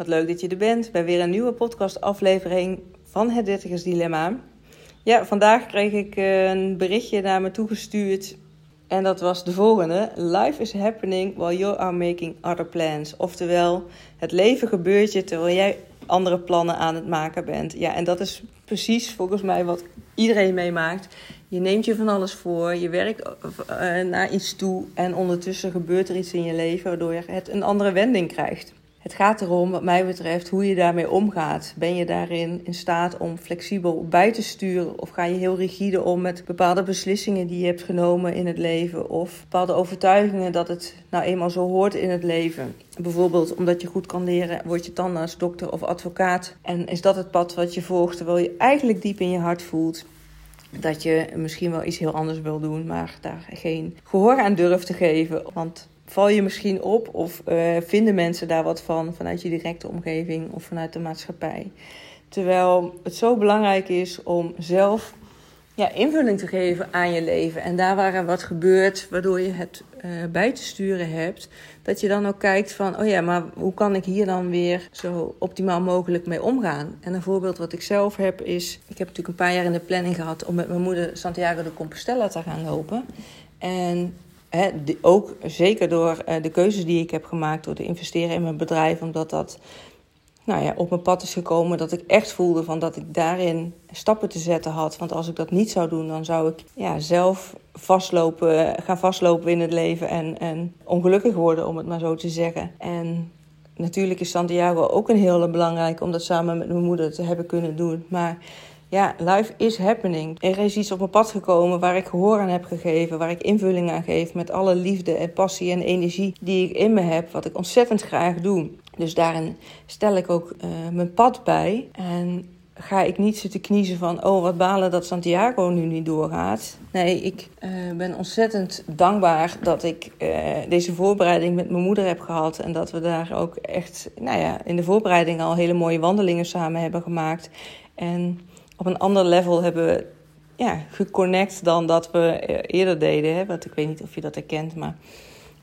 Wat leuk dat je er bent bij weer een nieuwe podcastaflevering van Het Dertigers Dilemma. Ja, vandaag kreeg ik een berichtje naar me toegestuurd en dat was de volgende. Life is happening while you are making other plans. Oftewel, het leven gebeurt je terwijl jij andere plannen aan het maken bent. Ja, en dat is precies volgens mij wat iedereen meemaakt. Je neemt je van alles voor, je werkt uh, naar iets toe en ondertussen gebeurt er iets in je leven waardoor je het een andere wending krijgt. Het gaat erom, wat mij betreft, hoe je daarmee omgaat. Ben je daarin in staat om flexibel bij te sturen? Of ga je heel rigide om met bepaalde beslissingen die je hebt genomen in het leven? Of bepaalde overtuigingen dat het nou eenmaal zo hoort in het leven? Bijvoorbeeld omdat je goed kan leren, word je tandarts, dokter of advocaat. En is dat het pad wat je volgt, terwijl je eigenlijk diep in je hart voelt dat je misschien wel iets heel anders wil doen, maar daar geen gehoor aan durft te geven. Want val je misschien op of uh, vinden mensen daar wat van vanuit je directe omgeving of vanuit de maatschappij. Terwijl het zo belangrijk is om zelf ja, invulling te geven aan je leven. En daar waar er wat gebeurt, waardoor je het uh, bij te sturen hebt, dat je dan ook kijkt van, oh ja, maar hoe kan ik hier dan weer zo optimaal mogelijk mee omgaan? En een voorbeeld wat ik zelf heb is, ik heb natuurlijk een paar jaar in de planning gehad om met mijn moeder Santiago de Compostela te gaan lopen. En ook zeker door uh, de keuzes die ik heb gemaakt, door te investeren in mijn bedrijf, omdat dat nou ja, op mijn pad is gekomen. Dat ik echt voelde van dat ik daarin stappen te zetten had. Want als ik dat niet zou doen, dan zou ik ja, zelf vastlopen, gaan vastlopen in het leven en, en ongelukkig worden, om het maar zo te zeggen. En natuurlijk is Santiago ook een hele belangrijke om dat samen met mijn moeder te hebben kunnen doen. Maar ja, life is happening. Er is iets op mijn pad gekomen waar ik gehoor aan heb gegeven, waar ik invulling aan geef met alle liefde en passie en energie die ik in me heb, wat ik ontzettend graag doe. Dus daarin stel ik ook uh, mijn pad bij en ga ik niet zitten kniezen van, oh wat balen dat Santiago nu niet doorgaat. Nee, ik uh, ben ontzettend dankbaar dat ik uh, deze voorbereiding met mijn moeder heb gehad. En dat we daar ook echt, nou ja, in de voorbereiding al hele mooie wandelingen samen hebben gemaakt. En op een ander level hebben we ja, geconnect dan dat we eh, eerder deden. Hè? Want ik weet niet of je dat herkent, maar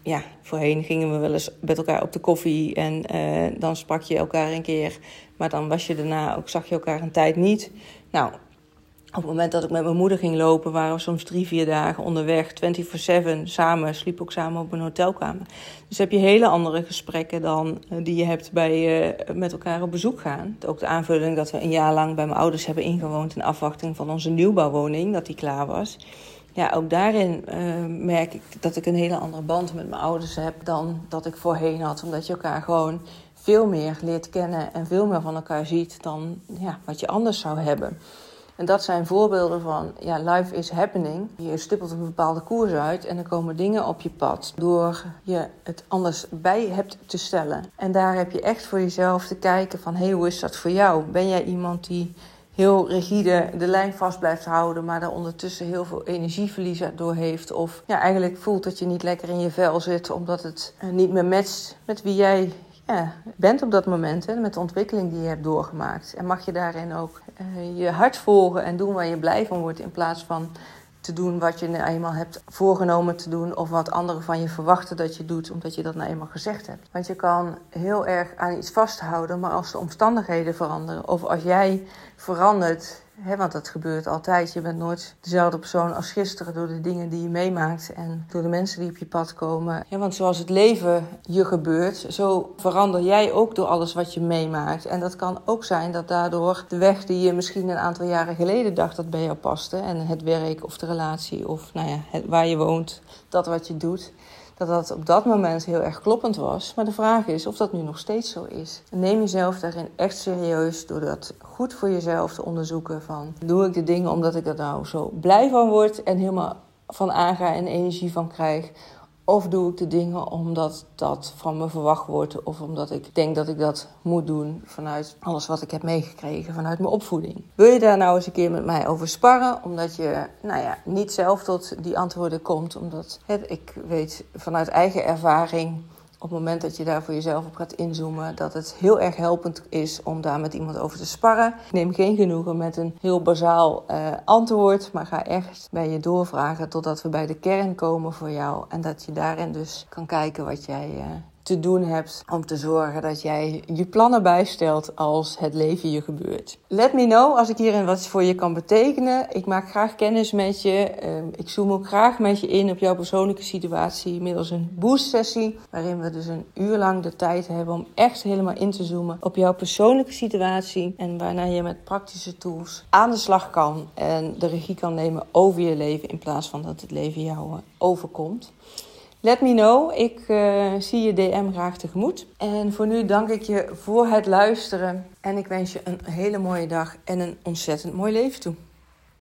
ja, voorheen gingen we wel eens met elkaar op de koffie en uh, dan sprak je elkaar een keer. Maar dan was je daarna ook, zag je elkaar een tijd niet. Nou, op het moment dat ik met mijn moeder ging lopen, waren we soms drie, vier dagen onderweg, 24-7 samen, sliep ook samen op een hotelkamer. Dus heb je hele andere gesprekken dan uh, die je hebt bij uh, met elkaar op bezoek gaan. Ook de aanvulling dat we een jaar lang bij mijn ouders hebben ingewoond in afwachting van onze nieuwbouwwoning, dat die klaar was. Ja, ook daarin uh, merk ik dat ik een hele andere band met mijn ouders heb dan dat ik voorheen had. Omdat je elkaar gewoon veel meer leert kennen en veel meer van elkaar ziet dan ja, wat je anders zou hebben. En dat zijn voorbeelden van, ja, life is happening. Je stippelt een bepaalde koers uit en er komen dingen op je pad. Door je het anders bij hebt te stellen. En daar heb je echt voor jezelf te kijken van, hé, hey, hoe is dat voor jou? Ben jij iemand die heel rigide de lijn vast blijft houden, maar daar ondertussen heel veel energieverlies door heeft. Of ja, eigenlijk voelt dat je niet lekker in je vel zit, omdat het niet meer matcht met wie jij ja, bent op dat moment, hè, met de ontwikkeling die je hebt doorgemaakt. En mag je daarin ook uh, je hart volgen en doen waar je blij van wordt, in plaats van te doen wat je nou eenmaal hebt voorgenomen te doen of wat anderen van je verwachten dat je doet, omdat je dat nou eenmaal gezegd hebt. Want je kan heel erg aan iets vasthouden, maar als de omstandigheden veranderen of als jij verandert, hè, want dat gebeurt altijd, je bent nooit dezelfde persoon als gisteren door de dingen die je meemaakt en door de mensen die op je pad komen. Ja, want zoals het leven je gebeurt, zo verander jij ook door alles wat je meemaakt. En dat kan ook zijn dat daardoor de weg die je misschien een aantal jaren geleden dacht dat bij jou paste, en het werk of de relatie of nou ja, het, waar je woont, dat wat je doet, dat dat op dat moment heel erg kloppend was. Maar de vraag is of dat nu nog steeds zo is. neem jezelf daarin echt serieus door dat goed voor jezelf te onderzoeken van... doe ik de dingen omdat ik er nou zo blij van word en helemaal van aanga en energie van krijg... Of doe ik de dingen omdat dat van me verwacht wordt, of omdat ik denk dat ik dat moet doen vanuit alles wat ik heb meegekregen vanuit mijn opvoeding. Wil je daar nou eens een keer met mij over sparren, omdat je nou ja, niet zelf tot die antwoorden komt, omdat ik weet vanuit eigen ervaring op het moment dat je daar voor jezelf op gaat inzoomen, dat het heel erg helpend is om daar met iemand over te sparren. Neem geen genoegen met een heel bazaal uh, antwoord, maar ga echt bij je doorvragen totdat we bij de kern komen voor jou. En dat je daarin dus kan kijken wat jij uh, te doen hebt om te zorgen dat jij je plannen bijstelt als het leven je gebeurt. Let me know als ik hierin wat voor je kan betekenen. Ik maak graag kennis met je. Ehm, ik zoom ook graag met je in op jouw persoonlijke situatie middels een boost sessie, waarin we dus een uur lang de tijd hebben om echt helemaal in te zoomen op jouw persoonlijke situatie en waarna je met praktische tools aan de slag kan en de regie kan nemen over je leven in plaats van dat het leven jou eh, overkomt. Let me know. Ik uh, zie je DM graag tegemoet. En voor nu dank ik je voor het luisteren. En ik wens je een hele mooie dag en een ontzettend mooi leven toe.